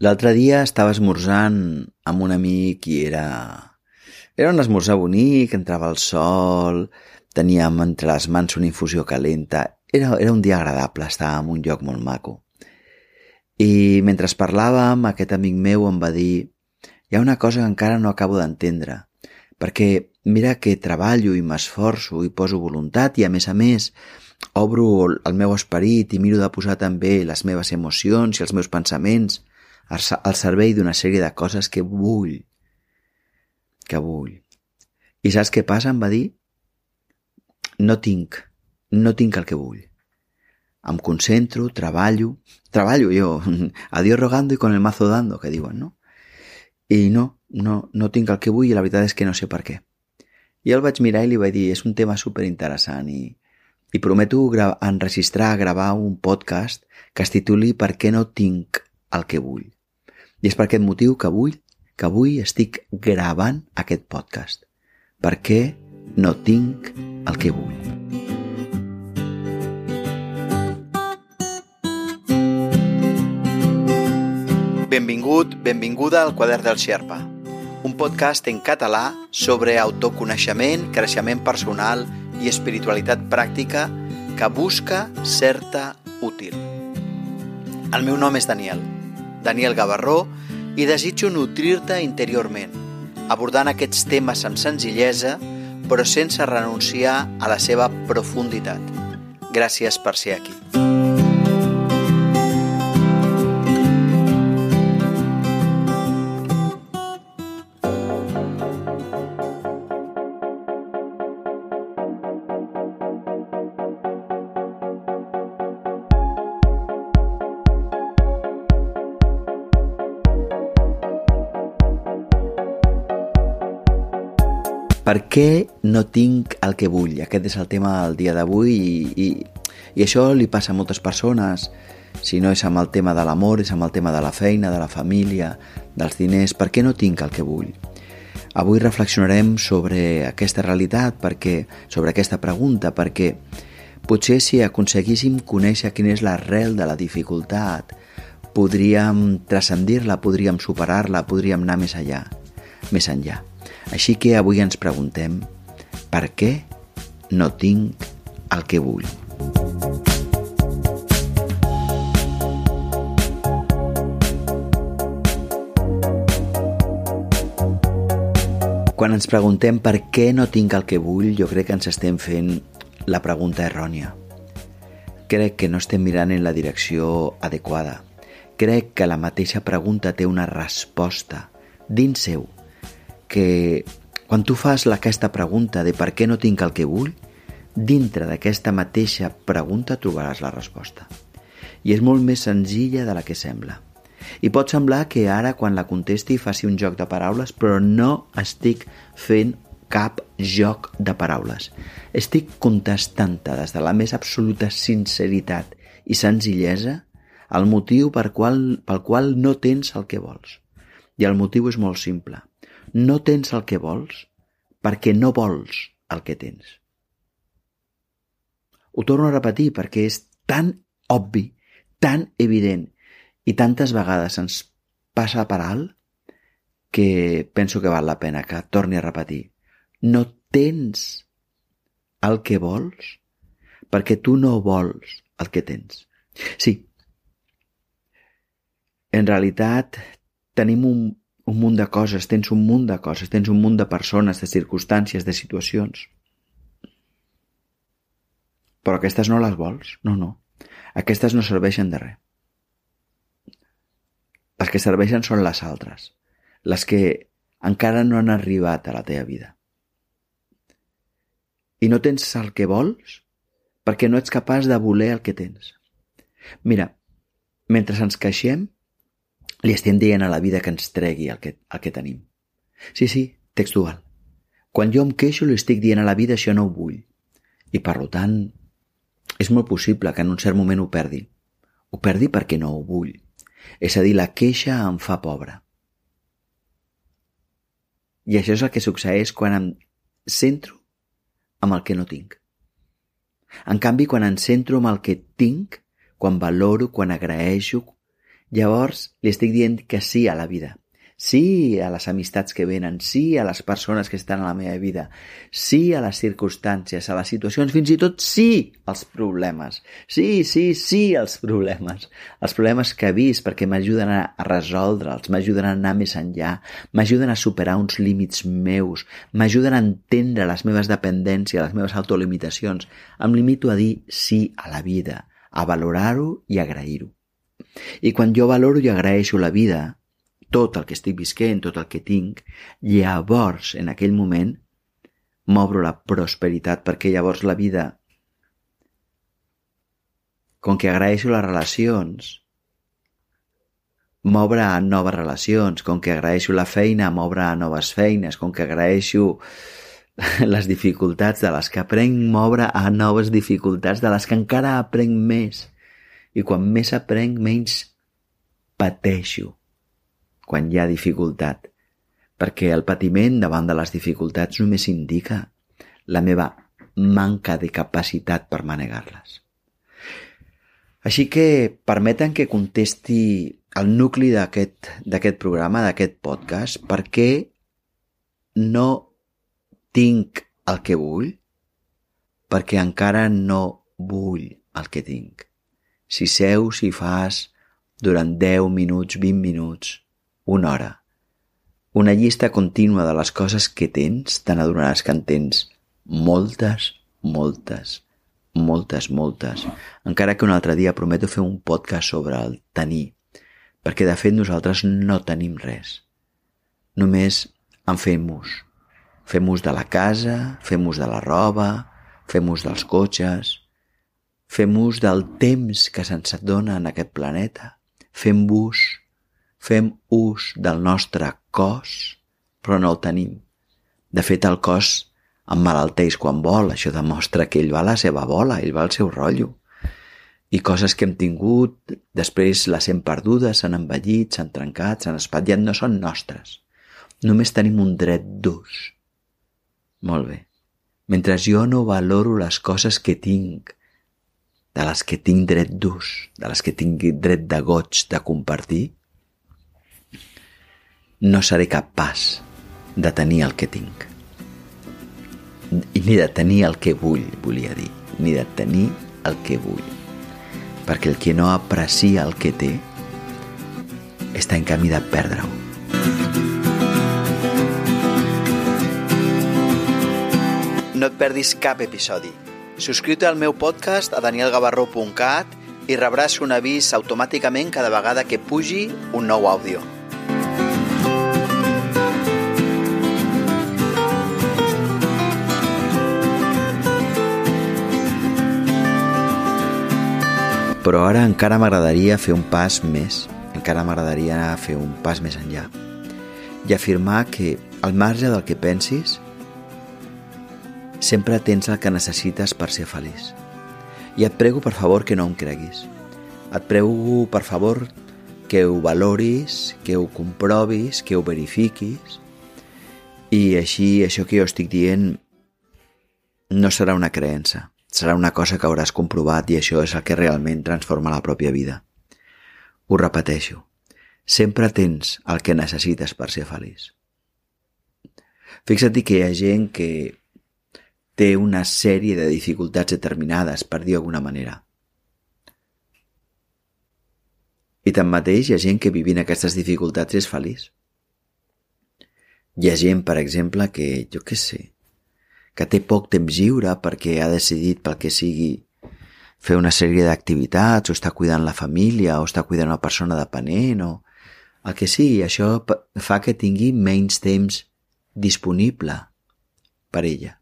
L'altre dia estava esmorzant amb un amic i era... Era un esmorzar bonic, entrava el sol, teníem entre les mans una infusió calenta. Era, era un dia agradable, estava en un lloc molt maco. I mentre parlàvem, aquest amic meu em va dir hi ha una cosa que encara no acabo d'entendre, perquè mira que treballo i m'esforço i poso voluntat i a més a més obro el meu esperit i miro de posar també les meves emocions i els meus pensaments al servei d'una sèrie de coses que vull. Que vull. I saps què passa? Em va dir no tinc, no tinc el que vull. Em concentro, treballo, treballo jo, a Dios rogando i con el mazo dando, que diuen, no? I no, no, no tinc el que vull i la veritat és que no sé per què. I el vaig mirar i li vaig dir, és un tema super interessant i, i prometo enregistrar, gravar un podcast que es tituli Per què no tinc el que vull. I és per aquest motiu que avui, que avui estic gravant aquest podcast. Per què no tinc el que vull. Benvingut, benvinguda al Quadern del Xerpa, un podcast en català sobre autoconeixement, creixement personal i espiritualitat pràctica que busca certa útil. El meu nom és Daniel Daniel Gavarró, i desitjo nutrir-te interiorment, abordant aquests temes amb senzillesa, però sense renunciar a la seva profunditat. Gràcies per ser aquí. Què no tinc el que vull? Aquest és el tema del dia d'avui i, i, i això li passa a moltes persones. Si no és amb el tema de l'amor, és amb el tema de la feina, de la família, dels diners. Per què no tinc el que vull? Avui reflexionarem sobre aquesta realitat, perquè, sobre aquesta pregunta, perquè potser si aconseguíssim conèixer quina és l'arrel de la dificultat, podríem transcendir-la, podríem superar-la, podríem anar més allà, més enllà. Així que avui ens preguntem per què no tinc el que vull. Quan ens preguntem per què no tinc el que vull, jo crec que ens estem fent la pregunta errònia. Crec que no estem mirant en la direcció adequada. Crec que la mateixa pregunta té una resposta dins seu que quan tu fas aquesta pregunta de per què no tinc el que vull, dintre d'aquesta mateixa pregunta trobaràs la resposta. I és molt més senzilla de la que sembla. I pot semblar que ara, quan la contesti, faci un joc de paraules, però no estic fent cap joc de paraules. Estic contestant-te des de la més absoluta sinceritat i senzillesa el motiu per qual, pel qual no tens el que vols. I el motiu és molt simple no tens el que vols perquè no vols el que tens. Ho torno a repetir perquè és tan obvi, tan evident i tantes vegades ens passa per alt que penso que val la pena que torni a repetir. No tens el que vols perquè tu no vols el que tens. Sí, en realitat tenim un un munt de coses, tens un munt de coses, tens un munt de persones, de circumstàncies, de situacions. Però aquestes no les vols? No, no. Aquestes no serveixen de res. Les que serveixen són les altres, les que encara no han arribat a la teva vida. I no tens el que vols perquè no ets capaç de voler el que tens. Mira, mentre ens queixem, li estem dient a la vida que ens tregui el que, el que tenim. Sí, sí, textual. Quan jo em queixo li estic dient a la vida això no ho vull. I per tant, és molt possible que en un cert moment ho perdi. Ho perdi perquè no ho vull. És a dir, la queixa em fa pobre. I això és el que succeeix quan em centro amb el que no tinc. En canvi, quan em centro amb el que tinc, quan valoro, quan agraeixo, Llavors li estic dient que sí a la vida. Sí a les amistats que venen, sí a les persones que estan a la meva vida, sí a les circumstàncies, a les situacions, fins i tot sí als problemes. Sí, sí, sí als problemes. Els problemes que he vist perquè m'ajuden a resoldre'ls, m'ajuden a anar més enllà, m'ajuden a superar uns límits meus, m'ajuden a entendre les meves dependències, les meves autolimitacions. Em limito a dir sí a la vida, a valorar-ho i agrair-ho. I quan jo valoro i agraeixo la vida, tot el que estic visquent, tot el que tinc, llavors, en aquell moment, m'obro la prosperitat, perquè llavors la vida, com que agraeixo les relacions, m'obre a noves relacions, com que agraeixo la feina, m'obre a noves feines, com que agraeixo les dificultats de les que aprenc, m'obre a noves dificultats de les que encara aprenc més. I quan més aprenc, menys pateixo quan hi ha dificultat, perquè el patiment davant de les dificultats només indica la meva manca de capacitat per manegar-les. Així que permeten que contesti el nucli d'aquest programa, d'aquest podcast, per què no tinc el que vull? Perquè encara no vull el que tinc. Si seus i fas durant 10 minuts, 20 minuts, una hora. Una llista contínua de les coses que tens, te n'adonaràs que en tens moltes, moltes, moltes, moltes. Encara que un altre dia prometo fer un podcast sobre el tenir, perquè de fet nosaltres no tenim res. Només en fem ús. Fem ús de la casa, fem ús de la roba, fem ús dels cotxes, fem ús del temps que se'ns dona en aquest planeta, fem ús Fem ús del nostre cos, però no el tenim. De fet, el cos emmalalteix quan vol, això demostra que ell va a la seva bola, ell va al seu rotllo. I coses que hem tingut, després les hem perdudes, s'han envellit, s'han trencat, s'han espatllat, no són nostres. Només tenim un dret d'ús. Molt bé. Mentre jo no valoro les coses que tinc, de les que tinc dret d'ús, de les que tinc dret de goig de compartir, no seré capaç de tenir el que tinc. Ni de tenir el que vull, volia dir. Ni de tenir el que vull. Perquè el que no aprecia el que té està en camí de perdre-ho. No et perdis cap episodi. Subscriu-te al meu podcast a danielgavarró.cat i rebràs un avís automàticament cada vegada que pugi un nou àudio. Però ara encara m'agradaria fer un pas més, encara m'agradaria fer un pas més enllà i afirmar que, al marge del que pensis, sempre tens el que necessites per ser feliç. I et prego, per favor, que no em creguis. Et prego, per favor, que ho valoris, que ho comprovis, que ho verifiquis i així això que jo estic dient no serà una creença, Serà una cosa que hauràs comprovat i això és el que realment transforma la pròpia vida. Ho repeteixo. Sempre tens el que necessites per ser feliç. Fixa't que hi ha gent que té una sèrie de dificultats determinades, per dir alguna manera. I tanmateix hi ha gent que vivint aquestes dificultats és feliç. Hi ha gent, per exemple, que, jo què sé, que té poc temps lliure perquè ha decidit pel que sigui fer una sèrie d'activitats o està cuidant la família o està cuidant una persona depenent o el que sigui, això fa que tingui menys temps disponible per ella.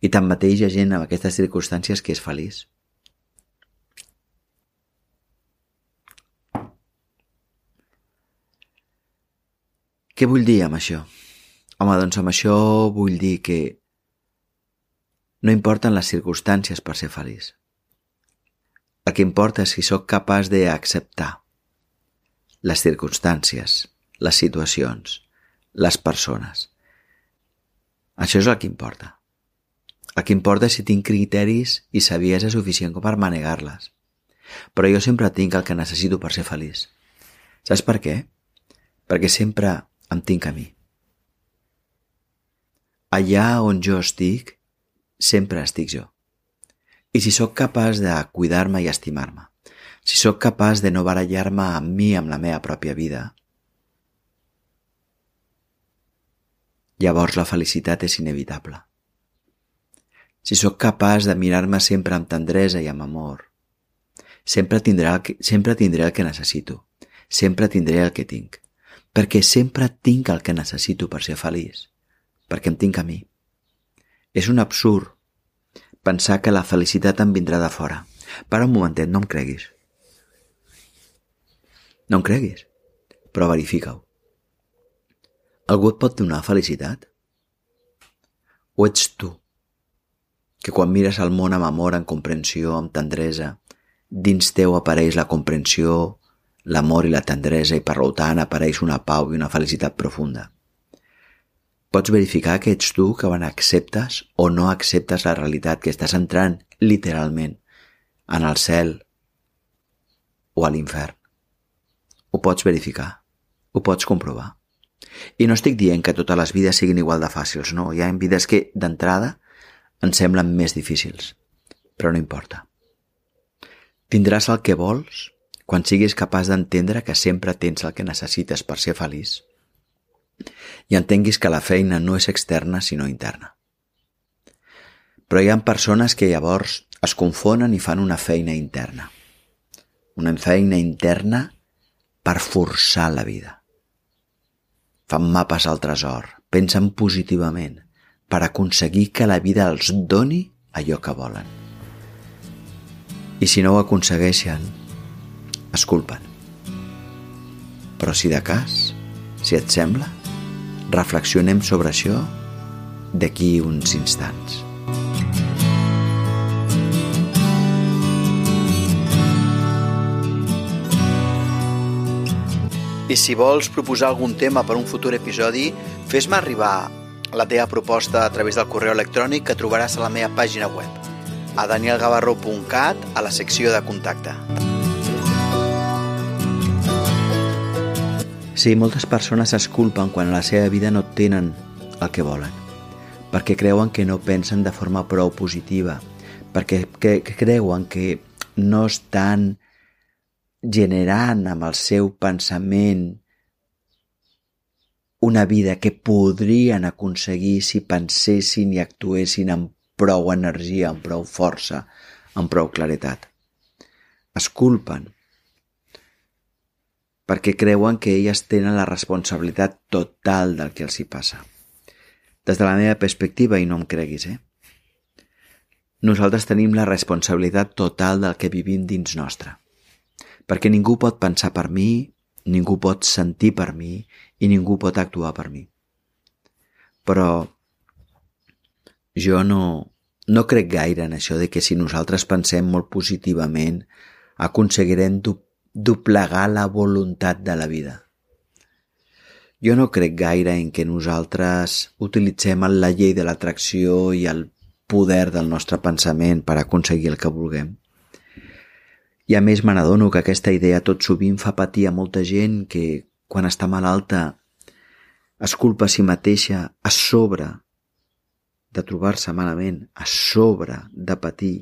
I tanmateix hi ha gent amb aquestes circumstàncies que és feliç. Què vull dir amb això? Home, doncs amb això vull dir que no importen les circumstàncies per ser feliç. El que importa és si sóc capaç d'acceptar les circumstàncies, les situacions, les persones. Això és el que importa. El que importa és si tinc criteris i saviesa suficient com per manegar-les. Però jo sempre tinc el que necessito per ser feliç. Saps per què? Perquè sempre em tinc a mi. Allà on jo estic, sempre estic jo. I si sóc capaç de cuidar-me i estimar-me, si sóc capaç de no barallar-me amb mi amb la meva pròpia vida, llavors la felicitat és inevitable. Si sóc capaç de mirar-me sempre amb tendresa i amb amor, sempre tindré, que, sempre tindré el que necessito, sempre tindré el que tinc, perquè sempre tinc el que necessito per ser feliç, perquè em tinc a mi. És un absurd pensar que la felicitat em vindrà de fora. Para un momentet, no em creguis. No em creguis, però verifica-ho. Algú et pot donar felicitat? O ets tu que quan mires el món amb amor, amb comprensió, amb tendresa, dins teu apareix la comprensió, l'amor i la tendresa i per tant apareix una pau i una felicitat profunda. Pots verificar que ets tu que quan acceptes o no acceptes la realitat que estàs entrant literalment en el cel o a l'infern. Ho pots verificar, ho pots comprovar. I no estic dient que totes les vides siguin igual de fàcils, no. Hi ha vides que, d'entrada, ens semblen més difícils, però no importa. Tindràs el que vols quan siguis capaç d'entendre que sempre tens el que necessites per ser feliç i entenguis que la feina no és externa sinó interna. Però hi ha persones que llavors es confonen i fan una feina interna. Una feina interna per forçar la vida. Fan mapes al tresor, pensen positivament, per aconseguir que la vida els doni allò que volen. I si no ho aconsegueixen, es culpen. Però si de cas, si et sembla, reflexionem sobre això d'aquí uns instants. I si vols proposar algun tema per un futur episodi, fes-me arribar la teva proposta a través del correu electrònic que trobaràs a la meva pàgina web, a danielgavarro.cat, a la secció de contacte. Sí, moltes persones es culpen quan a la seva vida no tenen el que volen, perquè creuen que no pensen de forma prou positiva, perquè que, creuen que no estan generant amb el seu pensament una vida que podrien aconseguir si pensessin i actuessin amb prou energia, amb prou força, amb prou claretat. Es culpen perquè creuen que elles tenen la responsabilitat total del que els hi passa. Des de la meva perspectiva, i no em creguis, eh? Nosaltres tenim la responsabilitat total del que vivim dins nostre. Perquè ningú pot pensar per mi, ningú pot sentir per mi i ningú pot actuar per mi. Però jo no, no crec gaire en això de que si nosaltres pensem molt positivament aconseguirem du doblegar la voluntat de la vida. Jo no crec gaire en que nosaltres utilitzem la llei de l'atracció i el poder del nostre pensament per aconseguir el que vulguem. I a més me n'adono que aquesta idea tot sovint fa patir a molta gent que quan està malalta, es culpa a si mateixa a sobre de trobar-se malament, a sobre de patir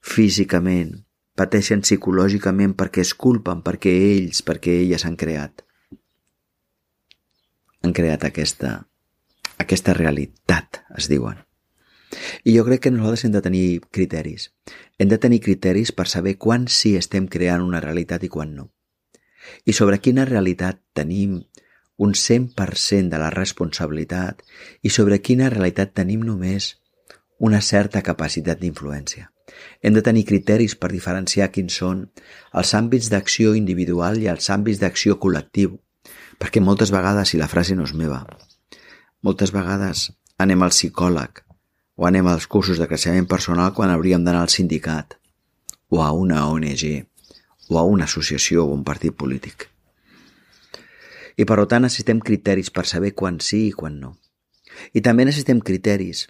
físicament, pateixen psicològicament perquè es culpen, perquè ells, perquè elles han creat. Han creat aquesta, aquesta realitat, es diuen. I jo crec que nosaltres hem de tenir criteris. Hem de tenir criteris per saber quan sí estem creant una realitat i quan no i sobre quina realitat tenim un 100% de la responsabilitat i sobre quina realitat tenim només una certa capacitat d'influència. Hem de tenir criteris per diferenciar quins són els àmbits d'acció individual i els àmbits d'acció col·lectiu, perquè moltes vegades, si la frase no és meva, moltes vegades anem al psicòleg o anem als cursos de creixement personal quan hauríem d'anar al sindicat o a una ONG o a una associació o un partit polític. I per tant necessitem criteris per saber quan sí i quan no. I també necessitem criteris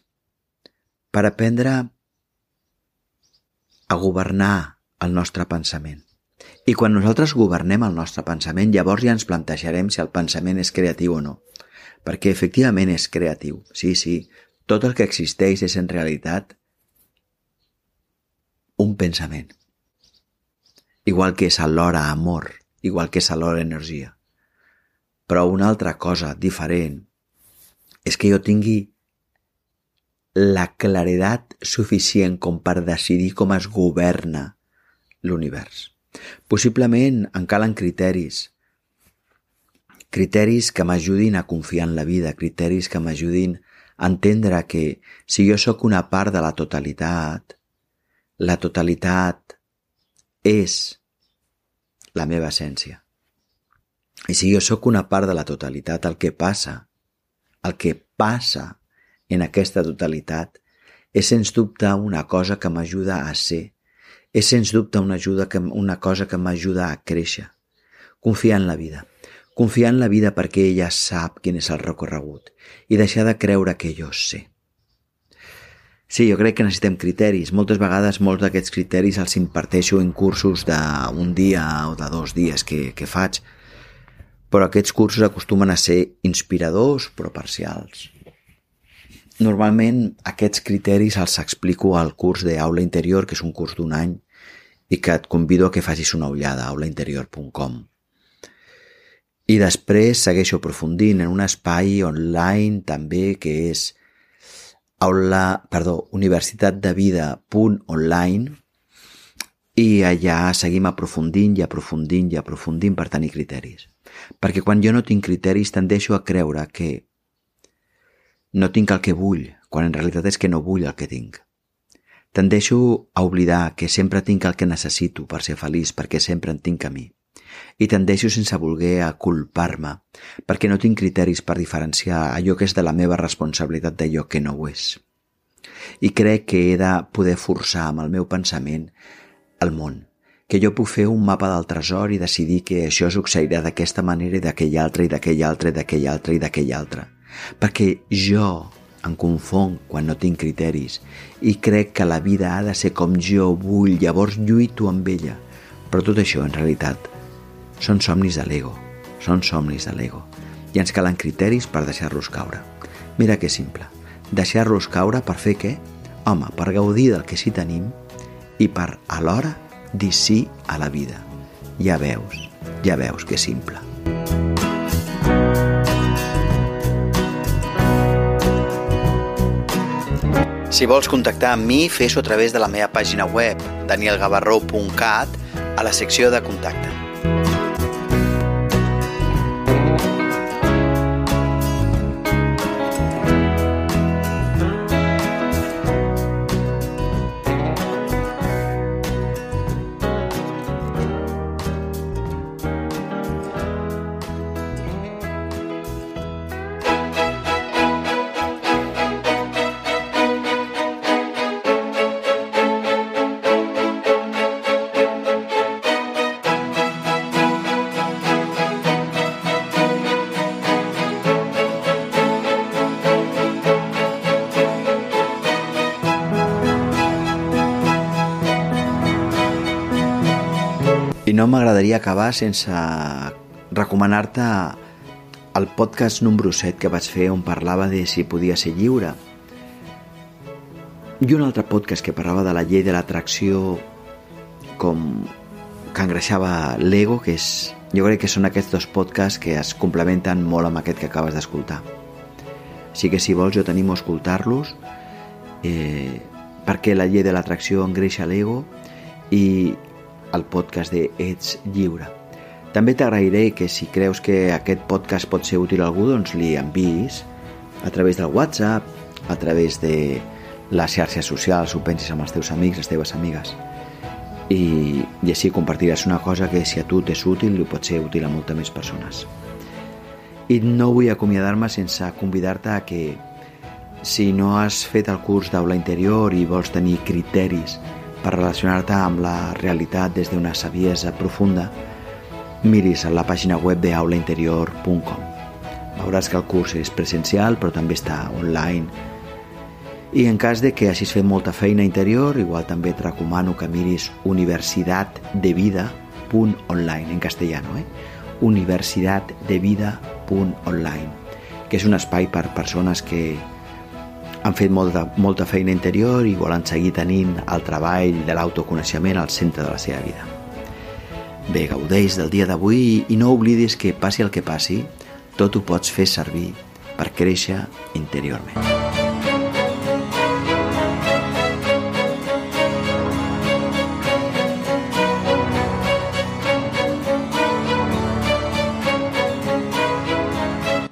per aprendre a governar el nostre pensament, I quan nosaltres governem el nostre pensament, llavors ja ens plantejarem si el pensament és creatiu o no. Perquè efectivament és creatiu. Sí, sí, tot el que existeix és en realitat un pensament. Igual que és alhora amor, igual que és alhora energia. Però una altra cosa diferent és que jo tingui la claredat suficient com per decidir com es governa l'univers. Possiblement en calen criteris, criteris que m'ajudin a confiar en la vida, criteris que m'ajudin entendre que si jo sóc una part de la totalitat, la totalitat és la meva essència. I si jo sóc una part de la totalitat, el que passa, el que passa en aquesta totalitat és sens dubte una cosa que m'ajuda a ser, és sens dubte una, ajuda que, una cosa que m'ajuda a créixer, confiar en la vida, confiar en la vida perquè ella sap quin és el recorregut i deixar de creure que jo sé. Sí, jo crec que necessitem criteris. Moltes vegades molts d'aquests criteris els imparteixo en cursos d'un dia o de dos dies que, que faig, però aquests cursos acostumen a ser inspiradors però parcials. Normalment aquests criteris els explico al curs d'Aula Interior, que és un curs d'un any, i que et convido a que facis una ullada a aulainterior.com. I després segueixo aprofundint en un espai online també que és aula, perdó, universitat de vida.online i allà seguim aprofundint i aprofundint i aprofundint per tenir criteris. Perquè quan jo no tinc criteris tendeixo a creure que no tinc el que vull, quan en realitat és que no vull el que tinc. Tendeixo a oblidar que sempre tinc el que necessito per ser feliç, perquè sempre en tinc a mi. I tendeixo sense voler a culpar-me, perquè no tinc criteris per diferenciar allò que és de la meva responsabilitat d'allò que no ho és. I crec que he de poder forçar amb el meu pensament el món, que jo puc fer un mapa del tresor i decidir que això succeirà d'aquesta manera i d'aquella altra i d'aquella altra i d'aquella altra i d'aquella altra perquè jo em confon quan no tinc criteris i crec que la vida ha de ser com jo vull, llavors lluito amb ella. Però tot això, en realitat, són somnis de l'ego, són somnis de l'ego, i ens calen criteris per deixar-los caure. Mira que simple, deixar-los caure per fer què? Home, per gaudir del que sí tenim i per, alhora, dir sí a la vida. Ja veus, ja veus que simple. Si vols contactar amb mi, fes-ho a través de la meva pàgina web, danielgavarró.cat, a la secció de contacte. I no m'agradaria acabar sense recomanar-te el podcast número 7 que vaig fer on parlava de si podia ser lliure. I un altre podcast que parlava de la llei de l'atracció com que engreixava l'ego, que és... Jo crec que són aquests dos podcasts que es complementen molt amb aquest que acabes d'escoltar. Així que si vols jo t'animo a escoltar-los eh, perquè la llei de l'atracció engreixa l'ego i al podcast de Ets Lliure. També t'agrairé que si creus que aquest podcast pot ser útil a algú, doncs li enviïs a través del WhatsApp, a través de les xarxes socials, ho pensis amb els teus amics, les teves amigues. I, i així compartiràs una cosa que si a tu t'és útil, li pot ser útil a moltes més persones. I no vull acomiadar-me sense convidar-te a que si no has fet el curs d'aula interior i vols tenir criteris per relacionar-te amb la realitat des d'una saviesa profunda, miris a la pàgina web de aulainterior.com. Veuràs que el curs és presencial, però també està online. I en cas de que hagis fet molta feina interior, igual també et recomano que miris Universitat de Vida, universidaddevida.online, en castellano, eh? universidaddevida.online, que és un espai per persones que han fet molta, molta feina interior i volen seguir tenint el treball de l'autoconeixement al centre de la seva vida. Bé, gaudeix del dia d'avui i no oblidis que passi el que passi, tot ho pots fer servir per créixer interiorment.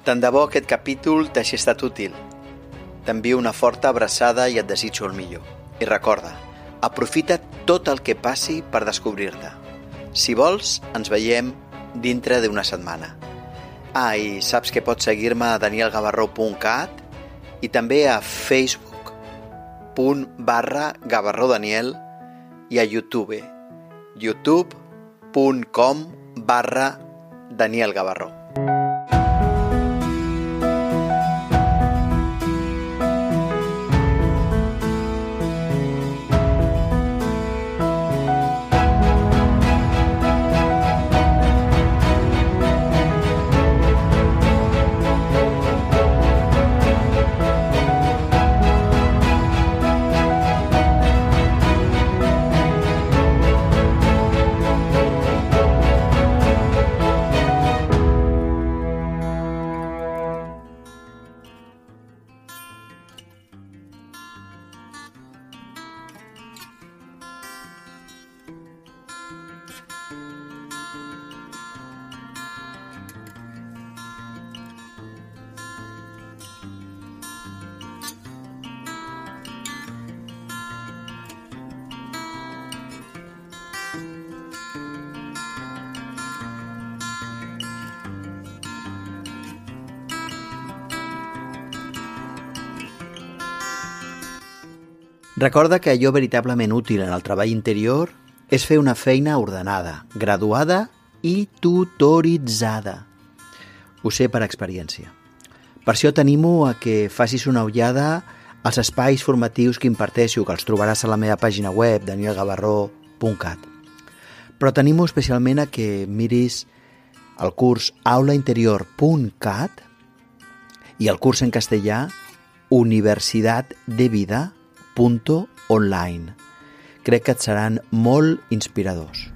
Tant de bo aquest capítol t'hagi estat útil. T'envio una forta abraçada i et desitjo el millor. I recorda, aprofita tot el que passi per descobrir-te. Si vols, ens veiem dintre d'una setmana. Ah, i saps que pots seguir-me a danielgavarró.cat i també a facebook.com barra gavarrodaniel i a youtube youtube.com barra danielgavarró. Recorda que allò veritablement útil en el treball interior és fer una feina ordenada, graduada i tutoritzada. Ho sé per experiència. Per això t'animo a que facis una ullada als espais formatius que imparteixo, que els trobaràs a la meva pàgina web, danielgavarró.cat. Però t'animo especialment a que miris el curs aulainterior.cat i el curs en castellà Universitat de Vida online. Crec que et seran molt inspiradors.